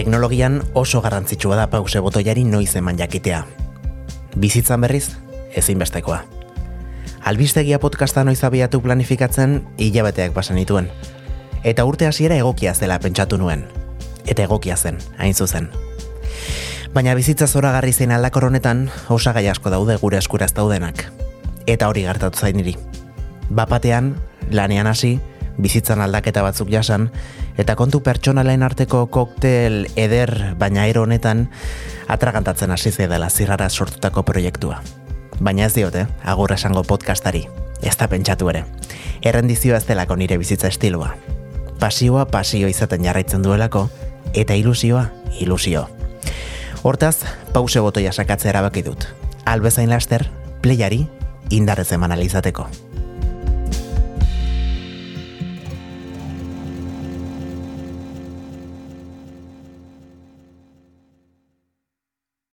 Teknologian oso garrantzitsua da pause botoiari noiz eman jakitea. Bizitzan berriz, ezinbestekoa. Albistegia podcasta noiz abiatu planifikatzen hilabeteak pasan dituen. Eta urte hasiera egokia zela pentsatu nuen. Eta egokia zen, hain zuzen. Baina bizitza zoragarri zein aldakor honetan, osagai asko daude gure eskuraz daudenak. Eta hori gertatu zain niri. Bapatean, lanean hasi, bizitzan aldaketa batzuk jasan, eta kontu pertsonalen arteko koktel eder baina ero honetan atragantatzen hasi dela zirrara sortutako proiektua. Baina ez diote, agur esango podcastari, ez da pentsatu ere. Errendizioa ez delako nire bizitza estiloa. Pasioa pasio izaten jarraitzen duelako, eta ilusioa ilusio. Hortaz, pause botoia sakatzea erabaki dut. Albezain laster, playari indarrez eman alizateko.